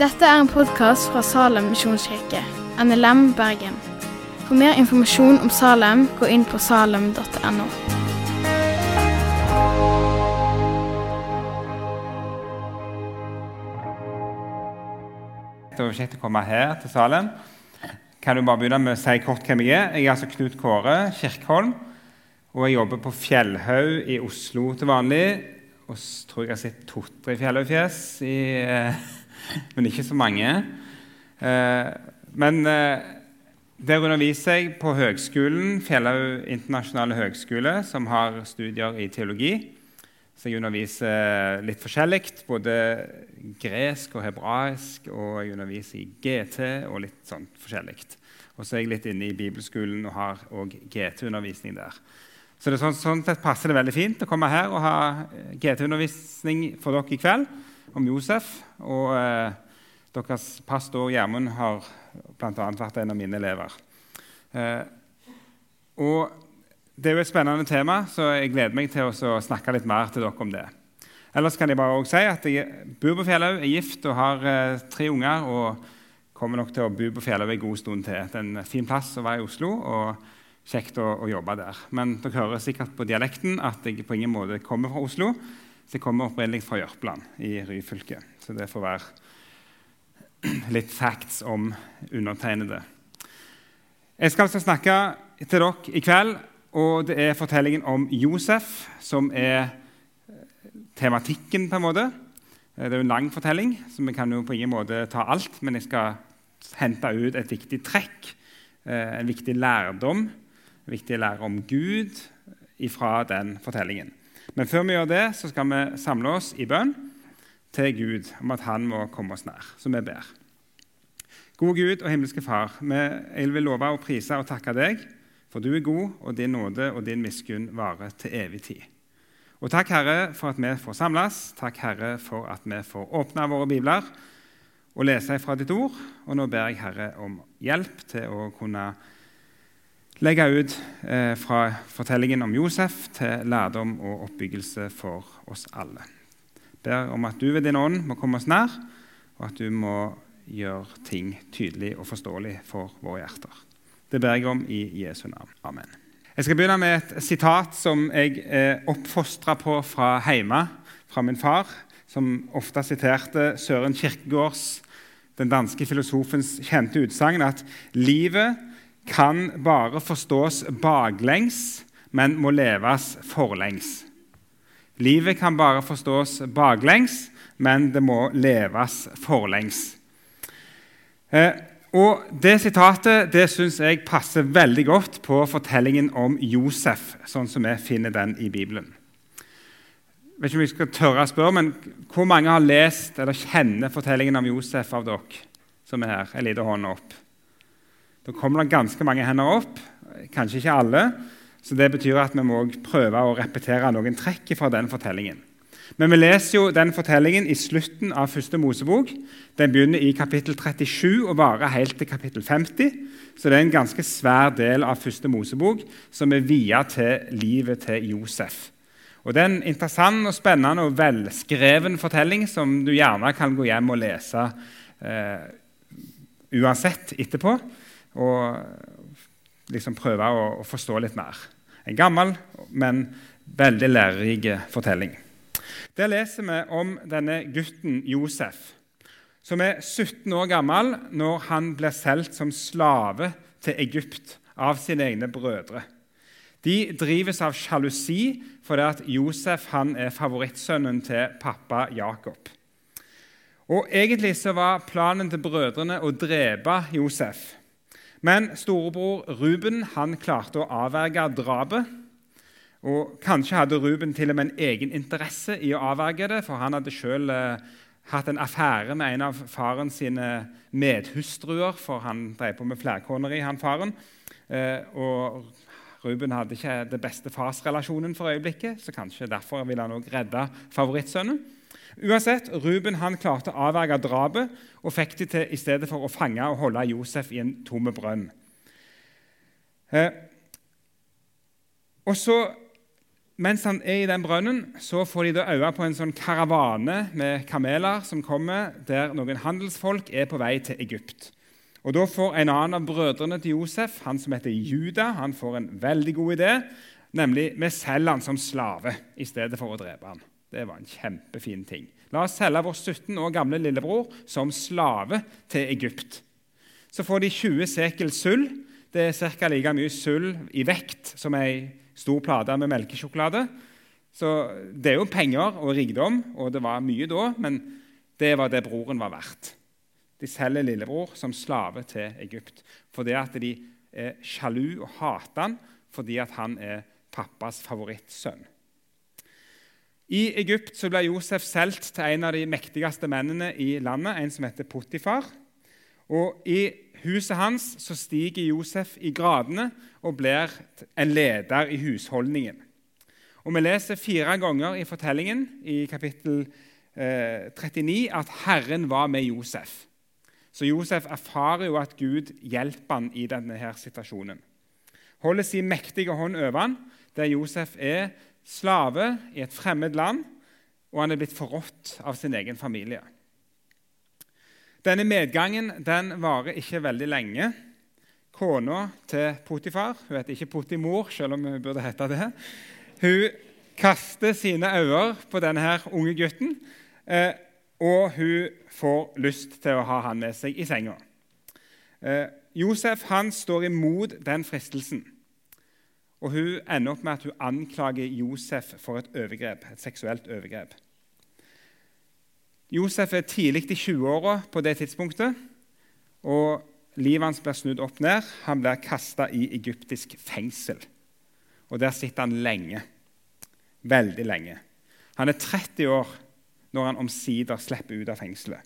Dette er en podkast fra Salem misjonskirke, NLM Bergen. For mer informasjon om Salem, gå inn på salem.no. Det var kjekt å komme her til Salem. Kan du bare begynne med å si kort hvem jeg er? Jeg er altså Knut Kåre Kirkholm. Og jeg jobber på Fjellhaug i Oslo til vanlig. Og så tror jeg jeg har sett to-tre Fjellhaug-fjes, eh, men ikke så mange. Eh, men eh, der underviser jeg på høgskolen, Fjellhaug internasjonale høgskole, som har studier i teologi. Så jeg underviser litt forskjellig, både gresk og hebraisk, og jeg underviser i GT og litt sånn forskjellig. Og så er jeg litt inne i bibelskolen og har òg GT-undervisning der. Så det, sånn, sånn, sett passer det veldig fint å komme her og ha GT-undervisning for dere i kveld om Josef. Og eh, deres pastor Gjermund har bl.a. vært en av mine elever. Eh, og det er jo et spennende tema, så jeg gleder meg til å snakke litt mer til dere om det. Ellers kan jeg bare også si at jeg bor på Fjellhaug, er gift og har eh, tre unger. Og kommer nok til å bo på Fjellhaug en god stund til. Det er en fin plass å være i Oslo, og kjekt å, å, jobbe der. Men dere hører sikkert på dialekten at jeg på ingen måte kommer fra Oslo. Så jeg kommer opprinnelig fra Jørpeland i Ryfylke. Så det får være litt facts om undertegnede. Jeg skal altså snakke til dere i kveld og det er fortellingen om Josef som er eh, tematikken. på en måte. Eh, det er en lang fortelling, så vi kan jo på ingen måte ta alt. Men jeg skal hente ut et viktig trekk, eh, en viktig lærdom, viktig lære om Gud ifra den fortellingen. Men før vi gjør det, så skal vi samle oss i bønn til Gud om at han må komme oss nær. Så vi ber. Gode Gud og himmelske Far, jeg vil love å prise og takke deg for du er god, og din nåde og din miskunn varer til evig tid. Og takk, Herre, for at vi får samles. Takk, Herre, for at vi får åpne våre bibler og lese fra ditt ord. Og nå ber jeg, Herre, om hjelp til å kunne legge ut eh, fra fortellingen om Josef til lærdom og oppbyggelse for oss alle. Ber om at du ved din ånd må komme oss nær, og at du må gjøre ting tydelig og forståelig for våre hjerter. Det ber jeg om i Jesu navn. Amen. Jeg skal begynne med et sitat som jeg er oppfostra på fra hjemme, fra min far, som ofte siterte Søren Kirkegårds, den danske filosofens kjente utsagn, at livet kan bare forstås baklengs, men må leves forlengs. Livet kan bare forstås baklengs, men det må leves forlengs. Eh, og Det sitatet det synes jeg passer veldig godt på fortellingen om Josef, sånn som vi finner den i Bibelen. Jeg vet ikke om jeg skal tørre å spørre, men Hvor mange har lest eller kjenner fortellingen om Josef av dere som er her? En liten hånd opp. Da kommer det ganske mange hender opp. Kanskje ikke alle. Så Det betyr at vi må prøve å repetere noen trekk fra den fortellingen. Men vi leser jo den fortellingen i slutten av første Mosebok. Den begynner i kapittel 37 og varer helt til kapittel 50. Så det er en ganske svær del av første Mosebok som er via til livet til Josef. Og Det er en interessant, og spennende og velskreven fortelling som du gjerne kan gå hjem og lese eh, uansett etterpå. Og liksom prøve å, å forstå litt mer. En gammel, men veldig lærerik fortelling. Der leser vi om denne gutten Josef, som er 17 år gammel når han blir solgt som slave til Egypt av sine egne brødre. De drives av sjalusi fordi at Josef han er favorittsønnen til pappa Jakob. Og Egentlig så var planen til brødrene å drepe Josef. Men storebror Ruben han klarte å avverge drapet og Kanskje hadde Ruben til og med en egen interesse i å avverge det, for han hadde selv eh, hatt en affære med en av faren sine medhustruer, for han drev på med flerkoneri, han faren. Eh, og Ruben hadde ikke det beste farsrelasjonen for øyeblikket, så kanskje derfor ville han også redde favorittsønnen. Uansett, Ruben han klarte å avverge drapet og fikk de til i stedet for å fange og holde Josef i en tomme brønn. Eh, og så mens han er i den brønnen, så får de da øye på en sånn karavane med kameler som kommer, der noen handelsfolk er på vei til Egypt. Og Da får en annen av brødrene til Josef, han som heter Juda, han får en veldig god idé. Nemlig vi selger han som slave i stedet for å drepe han. Det var en kjempefin ting. La oss selge vår 17 år gamle lillebror som slave til Egypt. Så får de 20 sekel sølv. Det er ca. like mye sølv i vekt som ei stor plate med melkesjokolade. Så det er jo penger og rikdom, og det var mye da, men det var det broren var verdt. De selger lillebror som slave til Egypt fordi at de er sjalu og hater han fordi at han er pappas favorittsønn. I Egypt så ble Josef solgt til en av de mektigste mennene i landet, en som heter Potifar. Og I huset hans så stiger Josef i gradene og blir en leder i husholdningen. Og Vi leser fire ganger i fortellingen i kapittel eh, 39 at Herren var med Josef. Så Josef erfarer jo at Gud hjelper han i denne her situasjonen. Holder sin mektige hånd over han, der Josef er slave i et fremmed land, og han er blitt forrådt av sin egen familie. Denne medgangen den varer ikke veldig lenge. Kona til Potifar hun heter ikke Potimor, selv om hun burde hete det. Hun kaster sine øyne på denne unge gutten, eh, og hun får lyst til å ha han med seg i senga. Eh, Josef han står imot den fristelsen. Og Hun ender opp med at hun anklager Josef for et overgrep, et seksuelt overgrep. Josef er tidlig i 20-åra på det tidspunktet, og livet hans blir snudd opp ned. Han blir kasta i egyptisk fengsel. Og Der sitter han lenge. Veldig lenge. Han er 30 år når han omsider slipper ut av fengselet.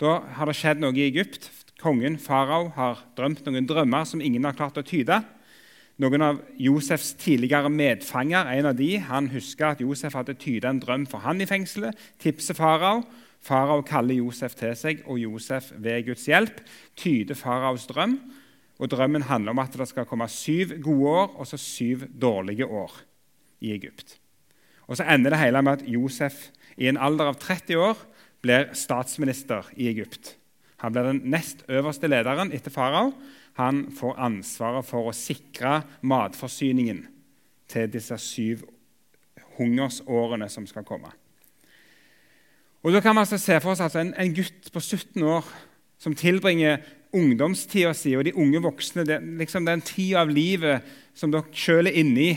Da har det skjedd noe i Egypt. Kongen, farao, har drømt noen drømmer som ingen har klart å tyde. Noen av Josefs tidligere medfanger en av de, han husker at Josef hadde tydet en drøm for han i fengselet, tipser farao. Farao kaller Josef til seg, og Josef ved Guds hjelp tyder faraos drøm. Og Drømmen handler om at det skal komme syv gode år og så syv dårlige år i Egypt. Og Så ender det hele med at Josef i en alder av 30 år blir statsminister i Egypt. Han blir den nest øverste lederen etter farao han får ansvaret for å sikre matforsyningen til disse syv hungersårene som skal komme. Og Da kan man altså se for oss altså en, en, gutt på 17 år som tilbringer ungdomstida si og de unge voksne det, liksom den tida av livet som dere sjøl er inne i.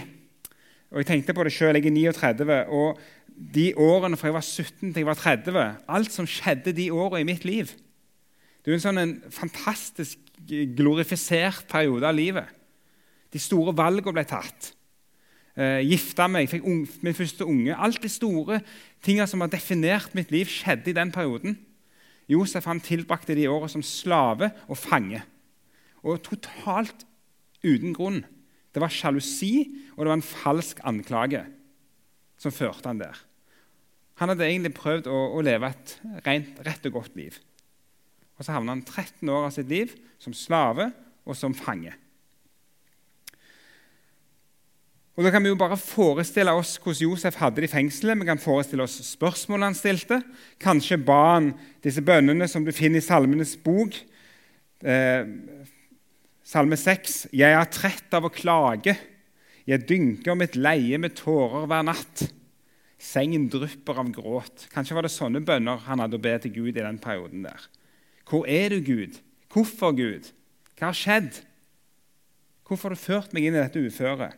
Og Jeg tenkte på det sjøl. Jeg er 39. og de årene fra jeg var 17 til jeg var 30 Alt som skjedde de årene i mitt liv. Det er en sånn en fantastisk glorifisert periode av livet. De store valgene ble tatt. Eh, gifta meg, fikk un min første unge. Alt de store tingene som har definert mitt liv, skjedde i den perioden. Josef han tilbrakte de årene som slave og fange. Og totalt uten grunn. Det var sjalusi, og det var en falsk anklage som førte han der. Han hadde egentlig prøvd å, å leve et rent, rett og godt liv. Og så havna han 13 år av sitt liv som slave og som fange. Og Da kan vi jo bare forestille oss hvordan Josef hadde det i fengselet. Vi kan forestille oss spørsmålene han stilte. Kanskje ba han disse bønnene som du finner i Salmenes bok. Eh, salme 6.: Jeg er trett av å klage. Jeg dynker mitt leie med tårer hver natt. Sengen drypper av gråt. Kanskje var det sånne bønner han hadde å be til Gud i den perioden der. Hvor er du, Gud? Hvorfor, Gud? Hva har skjedd? Hvorfor har du ført meg inn i dette uføret?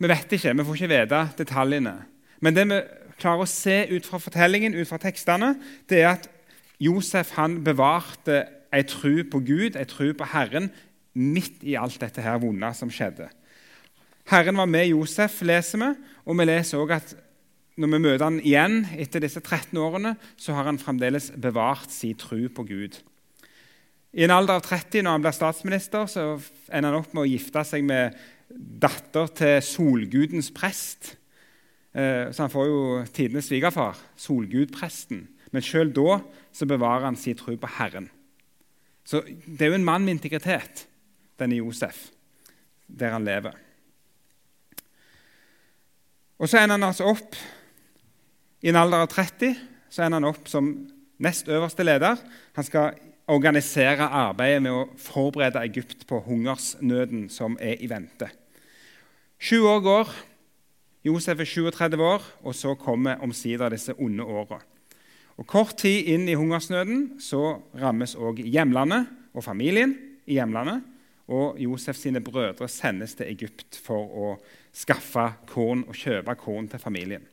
Vi vet ikke, vi får ikke vite detaljene. Men det vi klarer å se ut fra fortellingen, ut fra tekstene, det er at Josef han bevarte ei tru på Gud, ei tru på Herren, midt i alt dette her vonde som skjedde. Herren var med Josef, leser vi, og vi leser også at når vi møter han igjen etter disse 13 årene, så har han fremdeles bevart sin tro på Gud. I en alder av 30, når han blir statsminister, så ender han opp med å gifte seg med datter til solgudens prest. Eh, så han får jo tidenes svigerfar, solgudpresten. Men sjøl da så bevarer han sin tro på Herren. Så det er jo en mann med integritet, denne Josef, der han lever. Og Så ender han altså opp i en alder av 30 så ender han opp som nest øverste leder. Han skal organisere arbeidet med å forberede Egypt på hungersnøden som er i vente. Sju år går. Josef er 37 år, og så kommer omsider disse onde åra. Kort tid inn i hungersnøden så rammes òg hjemlandet og familien i hjemlandet. Og Josef sine brødre sendes til Egypt for å skaffe korn og kjøpe korn til familien.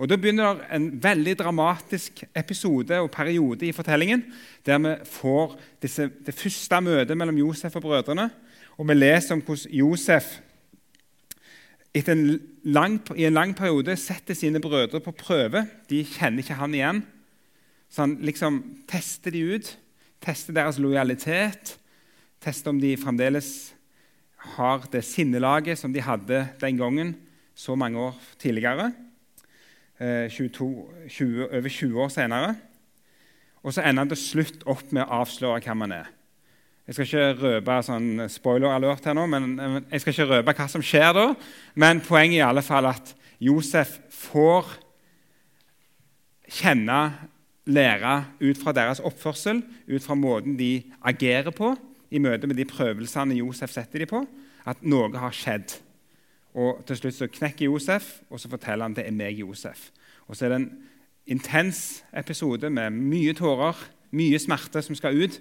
Og Da begynner en veldig dramatisk episode og periode i fortellingen, der vi får disse, det første møtet mellom Josef og brødrene. Og vi leser om hvordan Josef en lang, i en lang periode setter sine brødre på prøve. De kjenner ikke han igjen. Så han liksom tester de ut, tester deres lojalitet, tester om de fremdeles har det sinnelaget som de hadde den gangen så mange år tidligere. 22, eh, 20, over 20 år senere. Og så ender han til slutt opp med å avsløre hvem han er. Jeg skal ikke røpe sånn spoiler-alert her nå, men jeg skal ikke røpe hva som skjer da. Men poenget er i alle fall at Josef får kjenne, lære ut fra deres oppførsel, ut fra måten de agerer på i møte med de prøvelsene Josef setter dem på, at noe har skjedd. Og Til slutt så knekker Josef, og så forteller han det er meg, Josef. Og Så er det en intens episode med mye tårer, mye smerte som skal ut,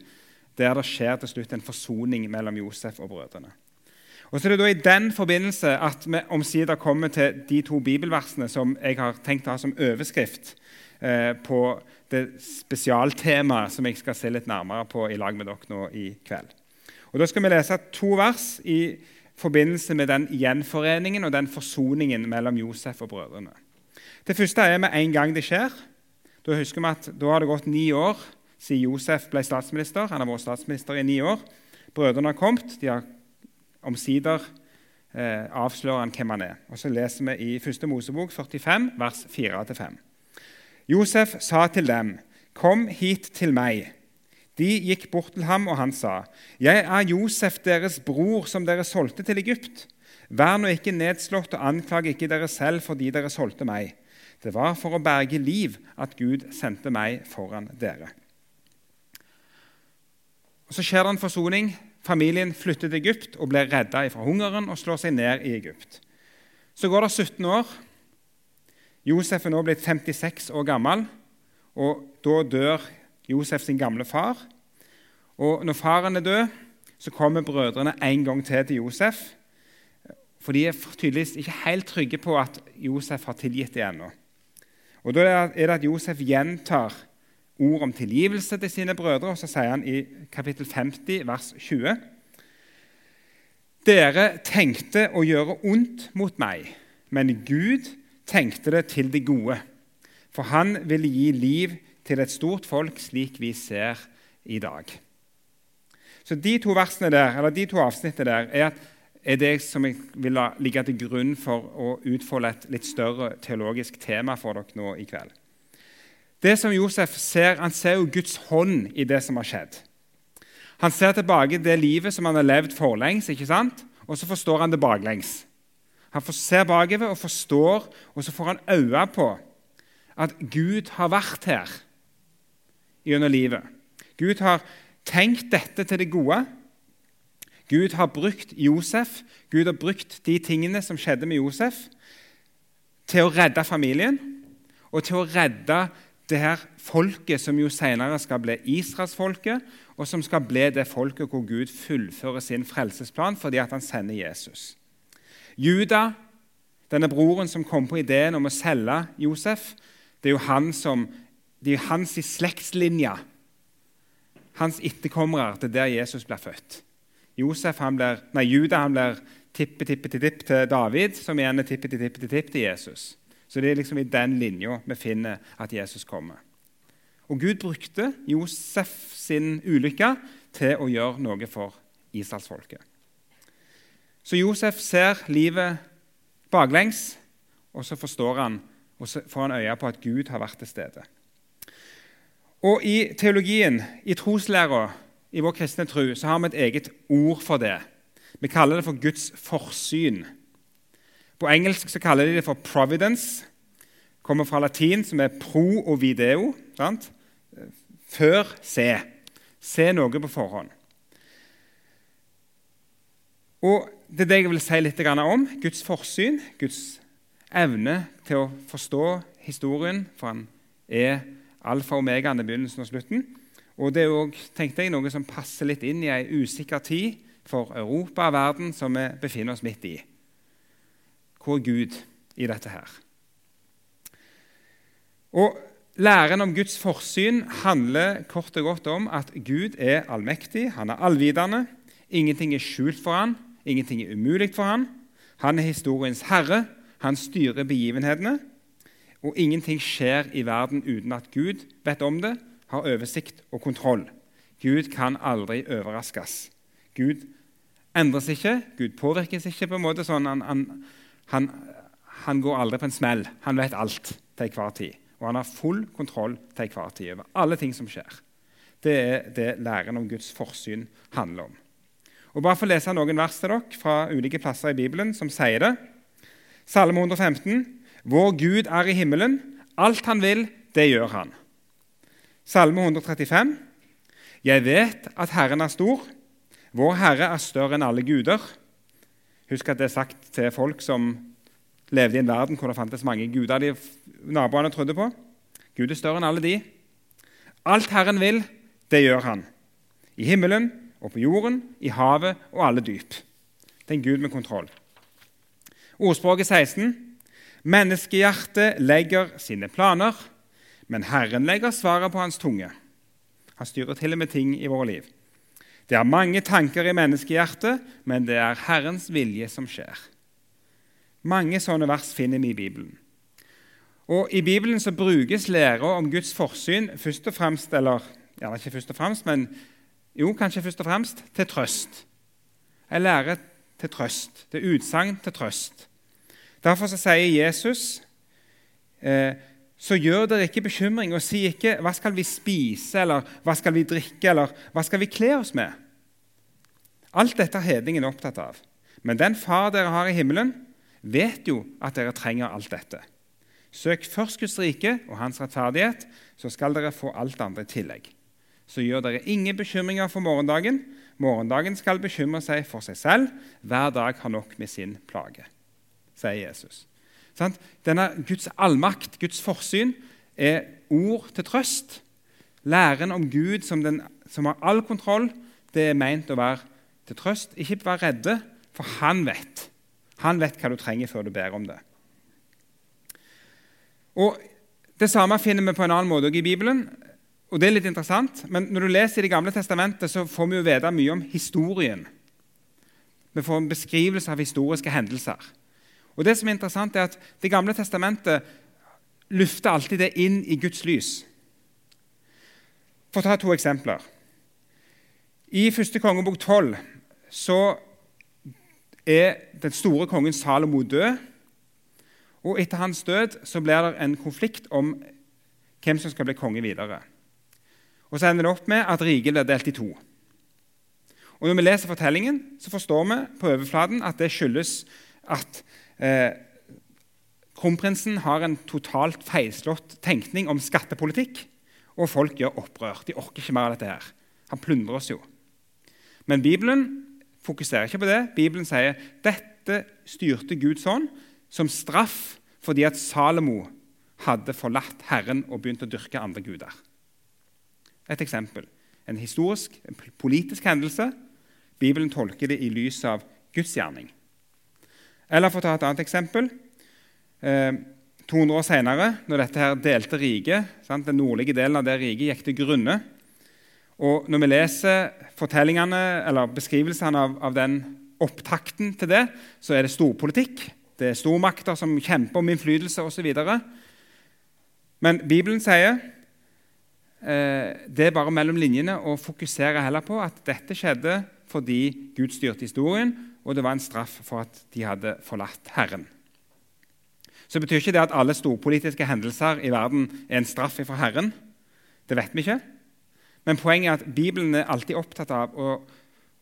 der det skjer til slutt en forsoning mellom Josef og brødrene. Og så er det da I den forbindelse at vi omsider kommer til de to bibelversene som jeg har tenkt å ha som overskrift eh, på det spesialtemaet som jeg skal se litt nærmere på i lag med dere nå i kveld. Og Da skal vi lese to vers i forbindelse med den gjenforeningen og den forsoningen mellom Josef og brødrene. Det første er med en gang det skjer. Da husker vi at da har det gått ni år siden Josef ble statsminister. Han har vært statsminister i ni år. Brødrene har kommet. De har omsider eh, avslører han hvem han er. Og Så leser vi i 1. Mosebok 45, vers 4-5. Josef sa til dem, 'Kom hit til meg.' De gikk bort til ham, og han sa, 'Jeg er Josef, deres bror, som dere solgte til Egypt.' 'Vær nå ikke nedslått, og anklag ikke dere selv fordi dere solgte meg.' 'Det var for å berge liv at Gud sendte meg foran dere.' Så skjer det en forsoning. Familien flytter til Egypt og blir redda fra hungeren og slår seg ned i Egypt. Så går det 17 år. Josef er nå blitt 56 år gammel, og da dør Josef sin gamle far. Og når faren er død, så kommer brødrene en gang til til Josef. For de er tydeligvis ikke helt trygge på at Josef har tilgitt dem ennå. Og Da er det at Josef gjentar ord om tilgivelse til sine brødre. og Så sier han i kapittel 50, vers 20.: Dere tenkte å gjøre ondt mot meg, men Gud tenkte det til det gode. For han ville gi liv til et stort folk, slik vi ser i dag. Så De to der, de to avsnittene der er, er det som jeg vil la ligge til grunn for å utfolde et litt større teologisk tema for dere nå i kveld. Det som Josef ser, Han ser jo Guds hånd i det som har skjedd. Han ser tilbake det livet som han har levd forlengs, ikke sant? og så forstår han det baklengs. Han ser bakover og forstår, og så får han øye på at Gud har vært her gjennom livet. Gud har tenkt dette til det gode. Gud har brukt Josef, Gud har brukt de tingene som skjedde med Josef, til å redde familien og til å redde det her folket som jo senere skal bli Israelsfolket, og som skal bli det folket hvor Gud fullfører sin frelsesplan fordi at han sender Jesus. Juda, denne broren som kom på ideen om å selge Josef, det er jo han som det er hans slektslinje, hans etterkommere, til der Jesus blir født. Josef, han blir, nei, Juda han blir tippe-tippe-tipp til David, som igjen er tippe-tippe-tipp til Jesus. Så det er liksom i den linja vi finner at Jesus kommer. Og Gud brukte Josef sin ulykke til å gjøre noe for israelsfolket. Så Josef ser livet baklengs, og så forstår han og så får han øye på at Gud har vært til stede. Og I teologien, i troslæra, i vår kristne tro, så har vi et eget ord for det. Vi kaller det for Guds forsyn. På engelsk så kaller de det for 'providence'. Kommer fra latin, som er 'pro og video'. Sant? Før se. Se noe på forhånd. Og Det er det jeg vil si litt om. Guds forsyn, Guds evne til å forstå historien, for han er alfa og omega, begynnelsen og slutten. Og Det er også, tenkte jeg, noe som passer litt inn i ei usikker tid for Europa og verden som vi befinner oss midt i. Hvor er Gud i dette her? Og Læren om Guds forsyn handler kort og godt om at Gud er allmektig, han er allvitende. Ingenting er skjult for han, ingenting er umulig for han. Han er historiens herre, han styrer begivenhetene. Og ingenting skjer i verden uten at Gud vet om det, har oversikt og kontroll. Gud kan aldri overraskes. Gud endres ikke, Gud påvirkes ikke på en måte sånn. Han, han, han, han går aldri på en smell. Han vet alt til enhver tid. Og han har full kontroll til enhver tid over alle ting som skjer. Det er det læren om Guds forsyn handler om. Og bare for å lese noen vers til dere fra ulike plasser i Bibelen som sier det. Salme 115. Vår Gud er i himmelen. Alt han vil, det gjør han. Salme 135. Jeg vet at Herren er stor. Vår Herre er større enn alle guder. Husk at det er sagt til folk som levde i en verden hvor det fantes mange guder de naboene trodde på. Gud er større enn alle de. Alt Herren vil, det gjør han. I himmelen og på jorden, i havet og alle dyp. Det er en Gud med kontroll. Ordspråket 16.: Menneskehjertet legger sine planer, men Herren legger svaret på hans tunge. Han styrer til og med ting i våre liv. Det er mange tanker i menneskehjertet, men det er Herrens vilje som skjer. Mange sånne vers finner vi i Bibelen. Og I Bibelen så brukes læra om Guds forsyn først og fremst, eller ja, ikke først og fremst, men jo, kanskje først og fremst til trøst. En lære til trøst, Det er utsagn til trøst. Derfor sier Jesus eh, så gjør dere ikke bekymring og si ikke 'hva skal vi spise', eller 'hva skal vi drikke', eller 'hva skal vi kle oss med'? Alt dette er hedningen opptatt av. Men den far dere har i himmelen, vet jo at dere trenger alt dette. Søk først Guds rike og hans rettferdighet, så skal dere få alt andre i tillegg. Så gjør dere ingen bekymringer for morgendagen. Morgendagen skal bekymre seg for seg selv. Hver dag har nok med sin plage, sier Jesus. Denne Guds allmakt, Guds forsyn, er ord til trøst. Læren om Gud som, den, som har all kontroll, det er meint å være til trøst. Ikke vær redde, for han vet. Han vet hva du trenger før du ber om det. Og Det samme finner vi på en annen måte i Bibelen. og det er litt interessant, Men når du leser i Det gamle testamentet, så får vi jo vite mye om historien. Vi får en beskrivelse av historiske hendelser. Og Det som er interessant er at Det gamle testamentet lufter alltid det inn i Guds lys. For å ta to eksempler. I første kongebok 12 så er den store kongen Salomo død. Og etter hans død så blir det en konflikt om hvem som skal bli konge videre. Og Så ender det opp med at riket blir delt i to. Og Når vi leser fortellingen, så forstår vi på overflaten at det skyldes at eh, kronprinsen har en totalt feilslått tenkning om skattepolitikk, og folk gjør opprør. De orker ikke mer av dette. her. Han plundrer oss jo. Men Bibelen fokuserer ikke på det. Bibelen sier dette styrte Gud sånn som straff fordi at Salomo hadde forlatt Herren og begynt å dyrke andre guder. Et eksempel. En historisk, en politisk hendelse. Bibelen tolker det i lys av Guds gjerning. Eller for å ta et annet eksempel. Eh, 200 år senere, når dette her delte riket, den nordlige delen av det riket gikk til grunne, og Når vi leser fortellingene eller beskrivelsene av, av den opptakten til det, så er det storpolitikk. Det er stormakter som kjemper om innflytelse osv. Men Bibelen sier eh, det er bare mellom linjene å fokusere heller på at dette skjedde fordi Gud styrte historien, og det var en straff for at de hadde forlatt Herren. Så betyr ikke det at alle storpolitiske hendelser i verden er en straff fra Herren. Det vet vi ikke. Men poenget er at Bibelen er alltid opptatt av å,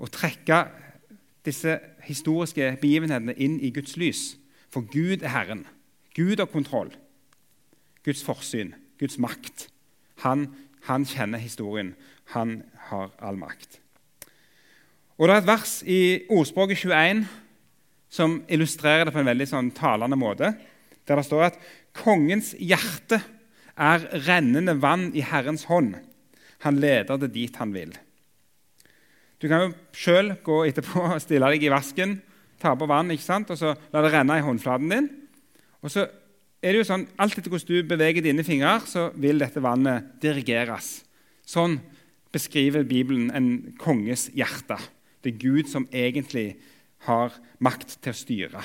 å trekke disse historiske begivenhetene inn i Guds lys. For Gud er Herren. Gud har kontroll. Guds forsyn, Guds makt. Han, han kjenner historien. Han har all makt. Og Det er et vers i Ordspråket 21 som illustrerer det på en veldig sånn talende måte, der det står at kongens hjerte er rennende vann i Herrens hånd. Han leder det dit han vil. Du kan jo sjøl gå etterpå og stille deg i vasken, ta på vann ikke sant? og så la det renne i håndflaten din. Og så er det jo sånn, Alt etter hvordan du beveger dine fingre, så vil dette vannet dirigeres. Sånn beskriver Bibelen en konges hjerte. Det er Gud som egentlig har makt til å styre.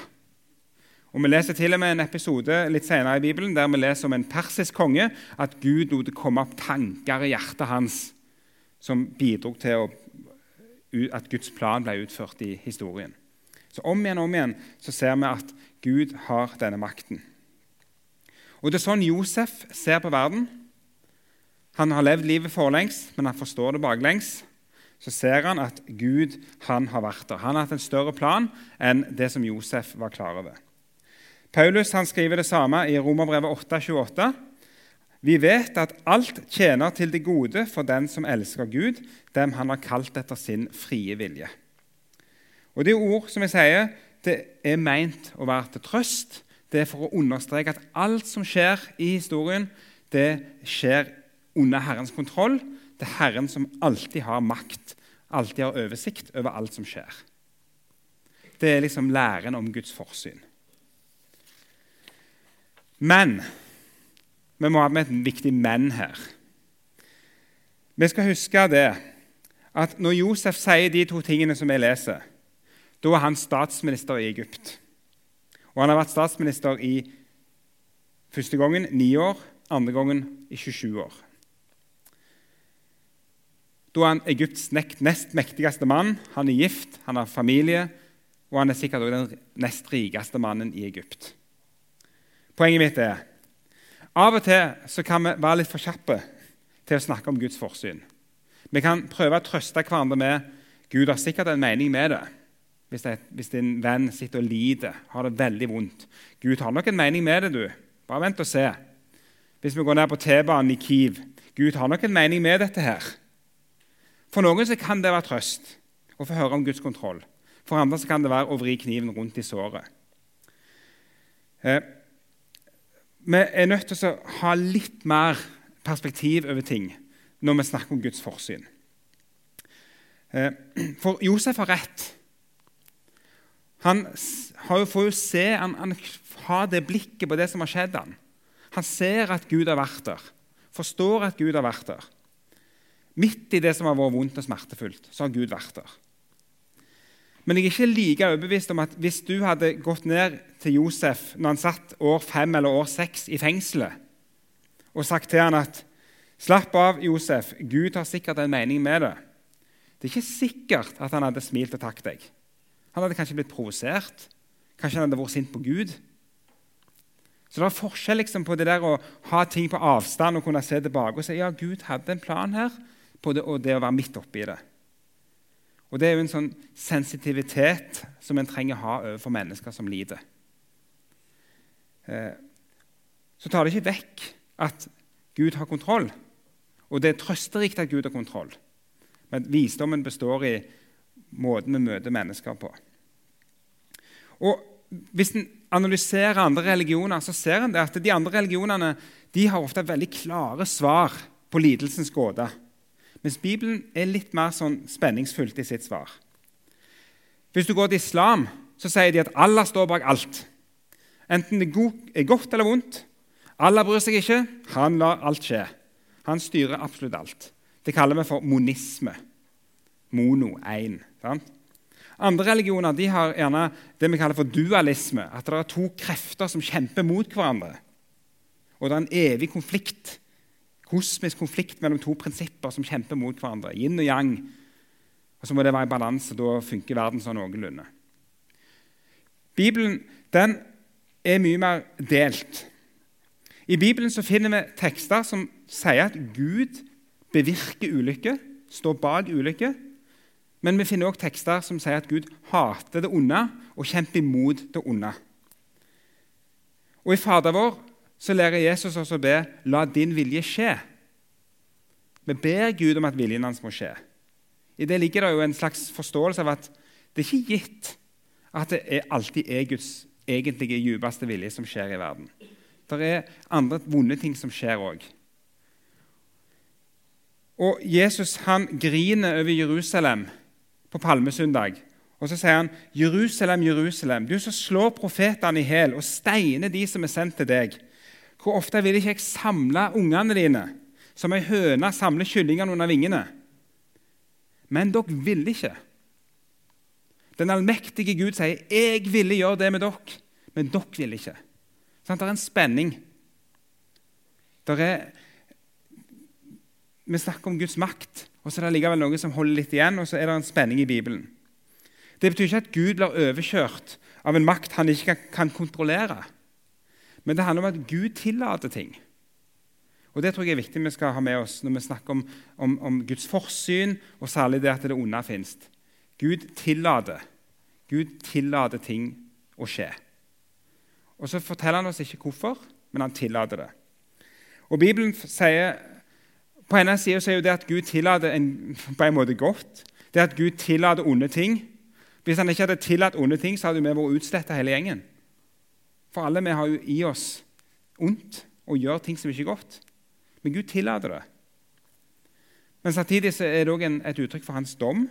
Og Vi leser til og med en episode litt senere i Bibelen der vi leser om en persisk konge, at Gud lot det komme tanker i hjertet hans som bidro til at Guds plan ble utført i historien. Så Om igjen og om igjen så ser vi at Gud har denne makten. Og Det er sånn Josef ser på verden. Han har levd livet forlengs, men han forstår det baklengs. Så ser han at Gud han har vært der. Han har hatt en større plan enn det som Josef var klar over. Paulus han skriver det samme i Romerbrevet 8,28. Vi vet at alt tjener til det gode for den som elsker Gud, dem han har kalt etter sin frie vilje. Og Det ord som jeg sier, det er meint å være til trøst. Det er for å understreke at alt som skjer i historien, det skjer under Herrens kontroll. Er Herren som alltid har makt, alltid har oversikt over alt som skjer. Det er liksom læren om Guds forsyn. Men vi må ha med et viktig men her. Vi skal huske det at når Josef sier de to tingene som jeg leser, da er han statsminister i Egypt. Og han har vært statsminister i første gangen ni år, andre gangen i 27 år. Da er han Egypts nest mektigste mann. Han er gift, han har familie, og han er sikkert også den nest rikeste mannen i Egypt. Poenget mitt er av og til kan vi være litt for kjappe til å snakke om Guds forsyn. Vi kan prøve å trøste hverandre med Gud har sikkert en mening med det. Hvis, det, hvis din venn sitter og lider, har det veldig vondt. Gud har nok en mening med det, du. Bare vent og se. Hvis vi går ned på T-banen i Kiev Gud har nok en mening med dette her. For noen så kan det være trøst å få høre om Guds kontroll. For andre så kan det være å vri kniven rundt i såret. Eh, vi er nødt til å ha litt mer perspektiv over ting når vi snakker om Guds forsyn. Eh, for Josef har rett. Han får jo se, han, han har det blikket på det som har skjedd han. Han ser at Gud har vært der, forstår at Gud har vært der. Midt i det som har vært vondt og smertefullt, så har Gud vært der. Men jeg er ikke like overbevist om at hvis du hadde gått ned til Josef når han satt år fem eller år seks i fengselet, og sagt til han at Slapp av, Josef, Gud har sikkert en mening med det. Det er ikke sikkert at han hadde smilt og takket deg. Han hadde kanskje blitt provosert. Kanskje han hadde vært sint på Gud. Så det er forskjell liksom på det der å ha ting på avstand og kunne se tilbake og si ja, Gud hadde en plan her, på det, og det å være midt oppi det. Og Det er jo en sånn sensitivitet som en trenger å ha overfor mennesker som lider. Eh, så tar det ikke vekk at Gud har kontroll. Og det er trøsterikt at Gud har kontroll. Men visdommen består i måten vi møter mennesker på. Og Hvis en analyserer andre religioner, så ser en at de andre religionene de har ofte veldig klare svar på lidelsens gåte. Mens Bibelen er litt mer sånn spenningsfullt i sitt svar. Hvis du går til islam, så sier de at Allah står bak alt. Enten det er godt eller vondt. Allah bryr seg ikke. Han lar alt skje. Han styrer absolutt alt. Det kaller vi for monisme. Mono, én. Andre religioner de har gjerne det vi kaller for dualisme. At det er to krefter som kjemper mot hverandre. Og det er en evig konflikt kosmisk konflikt mellom to prinsipper som kjemper mot hverandre. Yin og yang. Og Så må det være i balanse. Da funker verden sånn noenlunde. Bibelen den er mye mer delt. I Bibelen så finner vi tekster som sier at Gud bevirker ulykker, står bak ulykker. Men vi finner også tekster som sier at Gud hater det onde og kjemper imot det onde. Og i Fader vår så lærer Jesus oss å be 'La din vilje skje'. Vi ber Gud om at viljen hans må skje. I det ligger det jo en slags forståelse av at det er ikke gitt at det er alltid er Guds egentlige djupeste vilje som skjer i verden. Det er andre vonde ting som skjer òg. Og Jesus han griner over Jerusalem på palmesøndag. Og så sier han, 'Jerusalem, Jerusalem, du som slår profetene i hjel og steiner de som er sendt til deg.' 'Hvor ofte vil ikke jeg samle ungene dine, som ei høne samler kyllingene under vingene?' Men dere ville ikke. Den allmektige Gud sier, 'Jeg ville gjøre det med dere', men dere ville ikke. Sånn, det er en spenning. Der er, vi snakker om Guds makt, og så er det likevel noe som holder litt igjen, og så er det en spenning i Bibelen. Det betyr ikke at Gud blir overkjørt av en makt han ikke kan kontrollere. Men det handler om at Gud tillater ting. Og Det tror jeg er viktig vi skal ha med oss når vi snakker om, om, om Guds forsyn, og særlig det at det onde fins. Gud tillater. Gud tillater ting å skje. Og Så forteller han oss ikke hvorfor, men han tillater det. Og Bibelen sier På ene sida er jo det at Gud tillater en, på en måte godt. Det at Gud tillater onde ting. Hvis han ikke hadde tillatt onde ting, så hadde vi vært utsletta hele gjengen. For alle vi har jo i oss ondt og gjør ting som ikke er godt. Men Gud tillater det. Men samtidig er det òg et uttrykk for hans dom.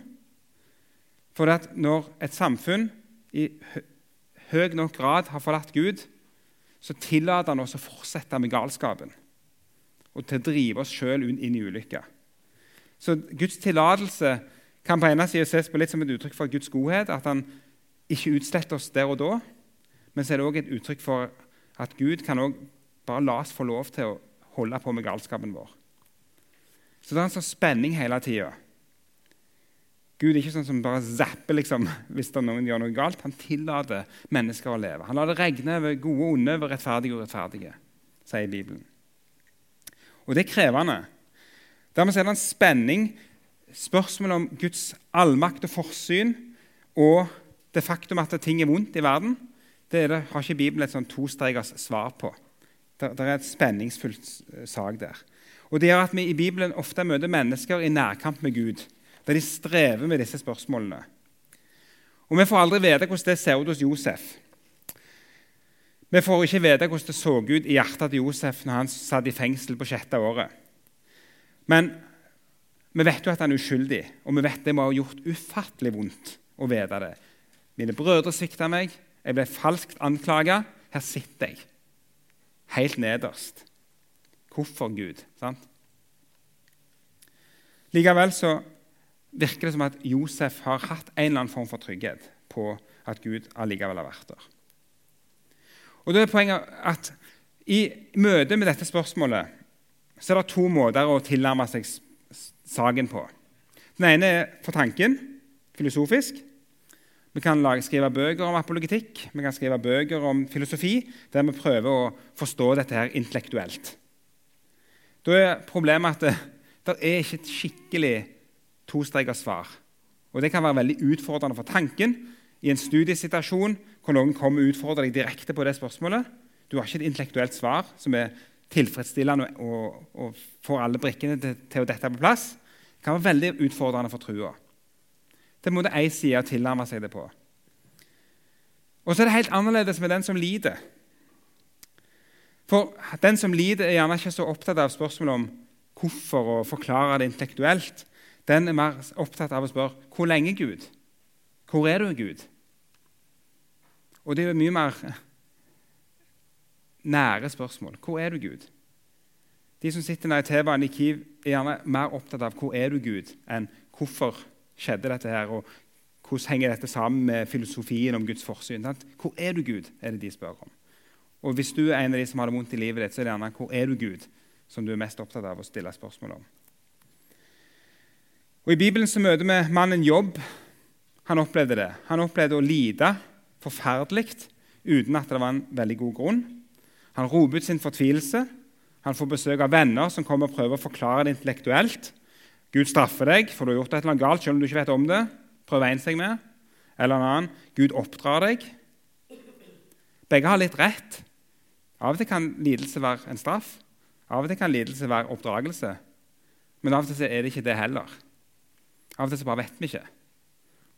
For at når et samfunn i høy nok grad har forlatt Gud, så tillater han oss å fortsette med galskapen og til å drive oss sjøl inn i ulykka. Så Guds tillatelse kan på ene siden ses på litt som et uttrykk for Guds godhet, at han ikke utsletter oss der og da. Men så er det òg et uttrykk for at Gud kan også bare la oss få lov til å holde på med galskapen vår. Så det er en sånn spenning hele tida. Gud er ikke sånn som bare zapper liksom, hvis noen gjør noe galt. Han tillater mennesker å leve. Han lar det regne over gode og onde, over rettferdige og rettferdige, sier Bibelen. Og det er krevende. Dermed er det en spenning spørsmålet om Guds allmakt og forsyn og det faktum at ting er vondt i verden, det, det har ikke Bibelen et sånn tostregers svar på. Det, det er et spenningsfullt sak der. Og Det gjør at vi i Bibelen ofte møter mennesker i nærkamp med Gud, der de strever med disse spørsmålene. Og Vi får aldri vite hvordan det ser ut hos Josef. Vi får ikke vite hvordan det så ut i hjertet til Josef når han satt i fengsel på sjette året. Men vi vet jo at han er uskyldig, og vi vet det må ha gjort ufattelig vondt å vite det. Mine brødre svikta meg, jeg ble falskt anklaga. Her sitter jeg, helt nederst. Hvorfor Gud? sant? Likevel så virker det som at Josef har hatt en eller annen form for trygghet på at Gud allikevel har vært der. Og da er poenget at I møte med dette spørsmålet så er det to måter å tilnærme seg saken på. Den ene er for tanken, filosofisk. Vi kan skrive bøker om apologetikk, vi kan skrive bøker om filosofi, der vi prøver å forstå dette her intellektuelt. Da er problemet at det, det er ikke et skikkelig tostrekers svar. Og Det kan være veldig utfordrende for tanken i en studiesituasjon hvor noen kommer og utfordrer deg direkte på det spørsmålet. Du har ikke et intellektuelt svar som er tilfredsstillende og, og får alle brikkene til, til, å dette på plass. Det kan være veldig utfordrende for trua. Det er en måte én side å tilnærme seg det på. Og så er det helt annerledes med den som lider. For den som lider, er gjerne ikke så opptatt av spørsmålet om hvorfor og forklare det intellektuelt. Den er mer opptatt av å spørre hvor lenge, Gud? Hvor er du, Gud? Og det er jo mye mer nære spørsmål. Hvor er du, Gud? De som sitter i T-banen i Kiev, er gjerne mer opptatt av hvor er du, Gud, enn hvorfor skjedde dette her, og hvordan henger dette sammen med filosofien om Guds forsyn. Hvor er du, Gud? er det de spør om. Og Hvis du er en av de som har det vondt i livet ditt, så er det gjerne hvor er du, Gud, som du er mest opptatt av å stille spørsmål om. Og I Bibelen så møter vi mannen Jobb. Han opplevde det. Han opplevde å lide forferdelig uten at det var en veldig god grunn. Han roper ut sin fortvilelse. Han får besøk av venner som kommer og prøver å forklare det intellektuelt. Gud straffer deg, for du har gjort et eller annet galt selv om du ikke vet om det. Prøv egne seg med. Eller en annen Gud oppdrar deg. Begge har litt rett. Av og til kan lidelse være en straff. Av og til kan lidelse være oppdragelse. Men av og til er det ikke det heller. Av og til bare vet vi ikke.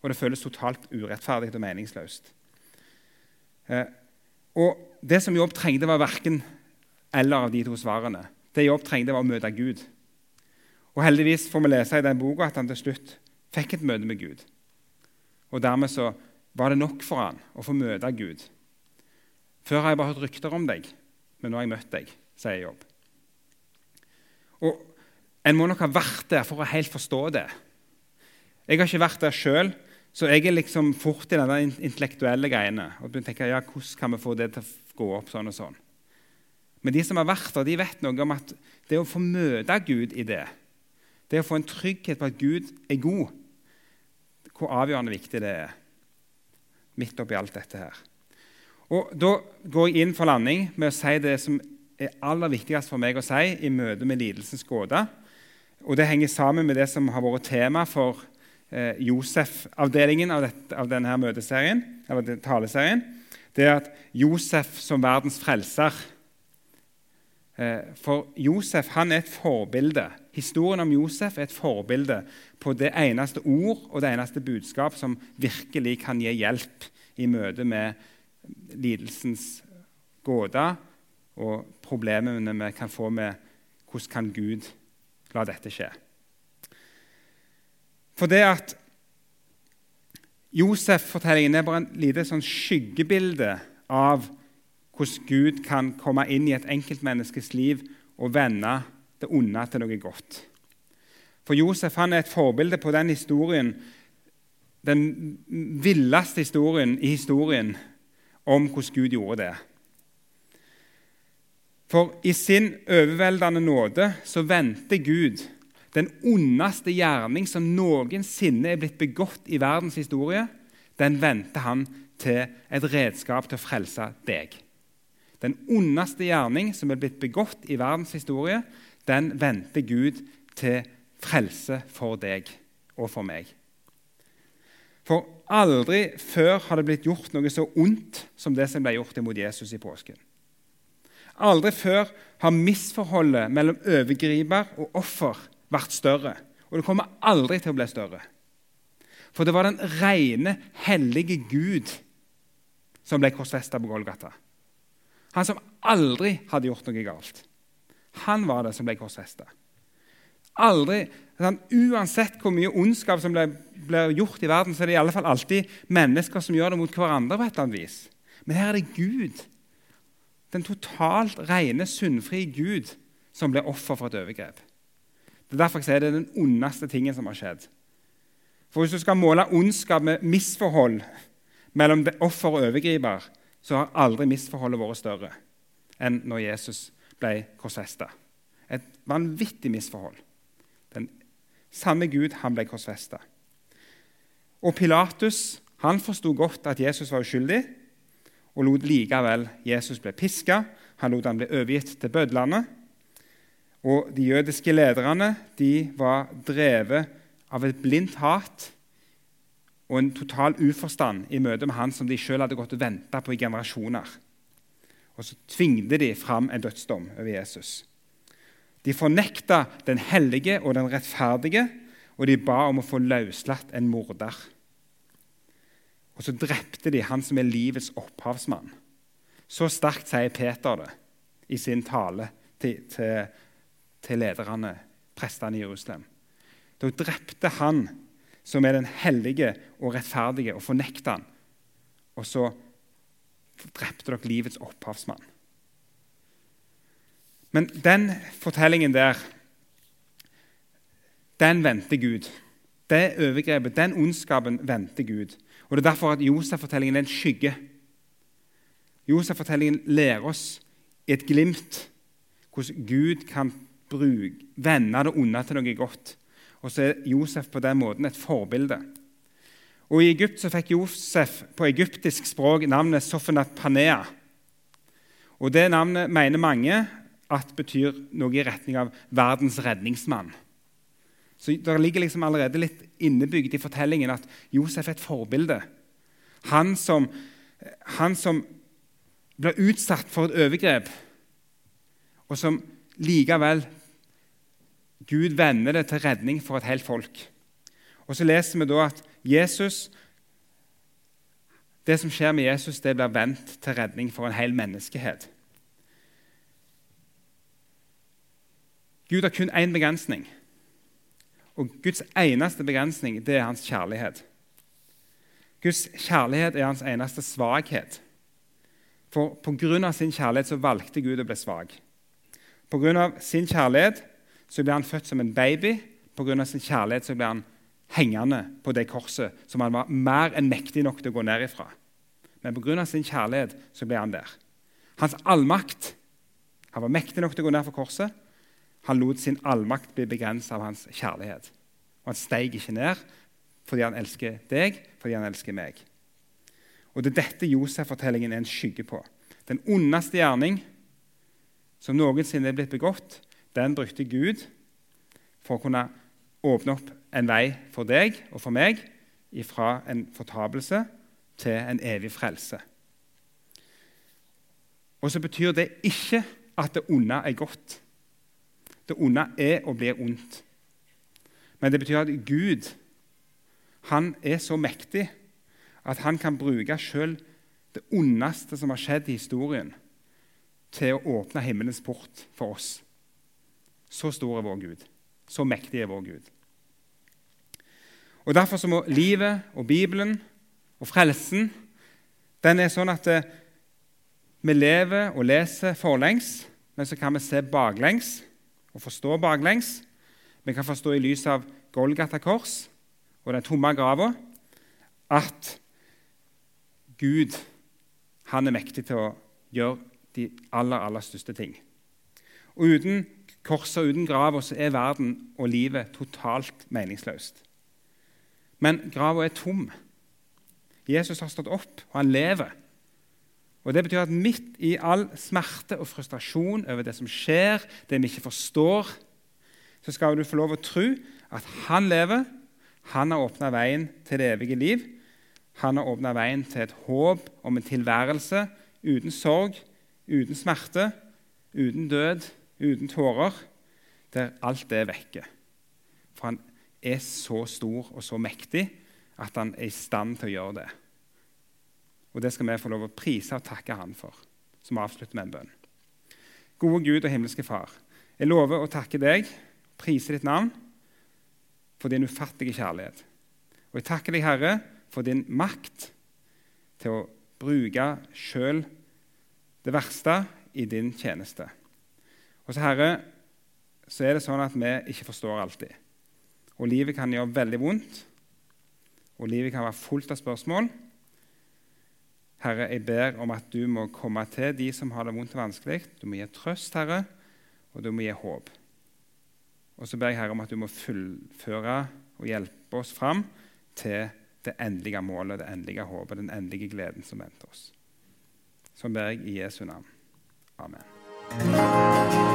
Og det føles totalt urettferdig og meningsløst. Eh, og Det som Jobb trengte, var verken eller av de to svarene. Det Jobb trengte, var å møte Gud. Og Heldigvis får vi lese i den boka at han til slutt fikk et møte med Gud. Og Dermed så var det nok for han å få møte Gud. Før har jeg bare hørt rykter om deg, men nå har jeg møtt deg, sier Jobb. Og En må nok ha vært der for å helt forstå det. Jeg har ikke vært der sjøl, så jeg er liksom fort i de intellektuelle greiene. og tenker, ja, Hvordan kan vi få det til å gå opp sånn og sånn? Men de som har vært der, de vet noe om at det å få møte Gud i det, det å få en trygghet på at Gud er god, hvor avgjørende viktig det er midt oppi alt dette her. Og Da går jeg inn for landing med å si det som er aller viktigst for meg å si i møte med lidelsens gåte. Og Det henger sammen med det som har vært tema for eh, Josef-avdelingen av, av, denne møteserien, eller taleserien. Det er at Josef som verdens frelser For Josef han er et forbilde. Historien om Josef er et forbilde på det eneste ord og det eneste budskap som virkelig kan gi hjelp i møte med lidelsens gåte og problemene vi kan få med hvordan kan Gud la dette skje. For det at Josef-fortellingen er bare en lite sånn skyggebilde av hvordan Gud kan komme inn i et enkeltmenneskes liv og vende det onde til noe godt. For Josef han er et forbilde på den historien, den villeste historien i historien om hvordan Gud gjorde det. For i sin overveldende nåde så vendte Gud den ondeste gjerning som noensinne er blitt begått i verdens historie, den vendte han til et redskap til å frelse deg. Den ondeste gjerning som er blitt begått i verdens historie, den venter Gud til frelse for deg og for meg. For aldri før har det blitt gjort noe så ondt som det som ble gjort imot Jesus i påsken. Aldri før har misforholdet mellom overgriper og offer vært større. Og det kommer aldri til å bli større. For det var den rene, hellige Gud som ble korsfesta på Golgata. Han som aldri hadde gjort noe galt. Han var det som ble korsfesta. Aldri, sånn, Uansett hvor mye ondskap som blir, gjort i verden, så er det i alle fall alltid mennesker som gjør det mot hverandre. på et eller annet vis. Men her er det Gud den totalt rene, syndfrie Gud som ble offer for et overgrep. Det er Derfor jeg sier det er den ondeste tingen som har skjedd. For Hvis du skal måle ondskap med misforhold mellom offer og overgriper, så har aldri misforholdet vært større enn når Jesus ble korsfesta. Et vanvittig misforhold. Den samme Gud han ble korsfesta. Og Pilatus han forsto godt at Jesus var uskyldig, og lot likevel Jesus bli piska. Han lot han bli overgitt til bødlene. Og De jødiske lederne de var drevet av et blindt hat og en total uforstand i møte med han som de selv hadde gått og venta på i generasjoner. Og så tvingte de fram en dødsdom over Jesus. De fornekta den hellige og den rettferdige, og de ba om å få løslatt en morder. Og så drepte de han som er livets opphavsmann. Så sterkt sier Peter det i sin tale til, til, til lederne, prestene i Jerusalem. Da drepte han som er den hellige og rettferdige, og fornekta han. Og så drepte dere livets opphavsmann. Men den fortellingen der, den venter Gud. Det overgrepet, den ondskapen, venter Gud. Og Det er derfor at Josef-fortellingen er en skygge. Josef-fortellingen lærer oss i et glimt hvordan Gud kan bruke, vende det onde til noe godt. Og så er Josef på den måten et forbilde. Og I Egypt så fikk Josef på egyptisk språk navnet Sofenat Panea. Og Det navnet mener mange at betyr noe i retning av verdens redningsmann. Så Det ligger liksom allerede litt innebygd i fortellingen at Josef er et forbilde. Han som, han som blir utsatt for et overgrep, og som likevel Gud vender det til redning for et helt folk. Og Så leser vi da at Jesus, det som skjer med Jesus, det blir vendt til redning for en hel menneskehet. Gud har kun én begrensning. Og Guds eneste begrensning det er hans kjærlighet. Guds kjærlighet er hans eneste svakhet. For pga. sin kjærlighet så valgte Gud å bli svak. Pga. sin kjærlighet så ble han født som en baby. Pga. sin kjærlighet så ble han hengende på det korset som han var mer enn mektig nok til å gå ned ifra. Men pga. sin kjærlighet så ble han der. Hans allmakt Han var mektig nok til å gå ned fra korset. Han lot sin allmakt bli begrenset av hans kjærlighet. Og han steig ikke ned fordi han elsker deg, fordi han elsker meg. Og Det er dette Josef-fortellingen er en skygge på. Den ondeste gjerning som noensinne er blitt begått, den brukte Gud for å kunne åpne opp en vei for deg og for meg fra en fortapelse til en evig frelse. Og så betyr det ikke at det onde er godt. Det onde er og blir ondt. Men det betyr at Gud han er så mektig at han kan bruke selv det ondeste som har skjedd i historien, til å åpne himmelens port for oss. Så stor er vår Gud. Så mektig er vår Gud. Og Derfor så må livet og Bibelen og frelsen den er sånn at eh, vi lever og leser forlengs, men så kan vi se baklengs og forstå baklengs. Vi kan forstå i lys av Golgata kors og den tomme grava at Gud han er mektig til å gjøre de aller, aller største ting. Og Uten korset uten grava er verden og livet totalt meningsløst. Men grava er tom. Jesus har stått opp, og han lever. Og Det betyr at midt i all smerte og frustrasjon over det som skjer, det vi ikke forstår, så skal du få lov å tro at han lever. Han har åpna veien til det evige liv. Han har åpna veien til et håp om en tilværelse uten sorg, uten smerte, uten død, uten tårer, der alt det er vekke. For han er så stor og så mektig at han er i stand til å gjøre det. Og Det skal vi få lov å prise og takke han for, som avslutter med en bønn. Gode Gud og himmelske Far, jeg lover å takke deg, prise ditt navn, for din ufattelige kjærlighet. Og jeg takker deg, Herre, for din makt til å bruke sjøl det verste i din tjeneste. Så, Herre, så er det sånn at vi ikke forstår alltid. Og livet kan gjøre veldig vondt, og livet kan være fullt av spørsmål. Herre, jeg ber om at du må komme til de som har det vondt og vanskelig. Du må gi trøst, Herre, og du må gi håp. Og så ber jeg Herre om at du må fullføre og hjelpe oss fram til det endelige målet, det endelige håpet, den endelige gleden som venter oss. Så ber jeg i Jesu navn. Amen.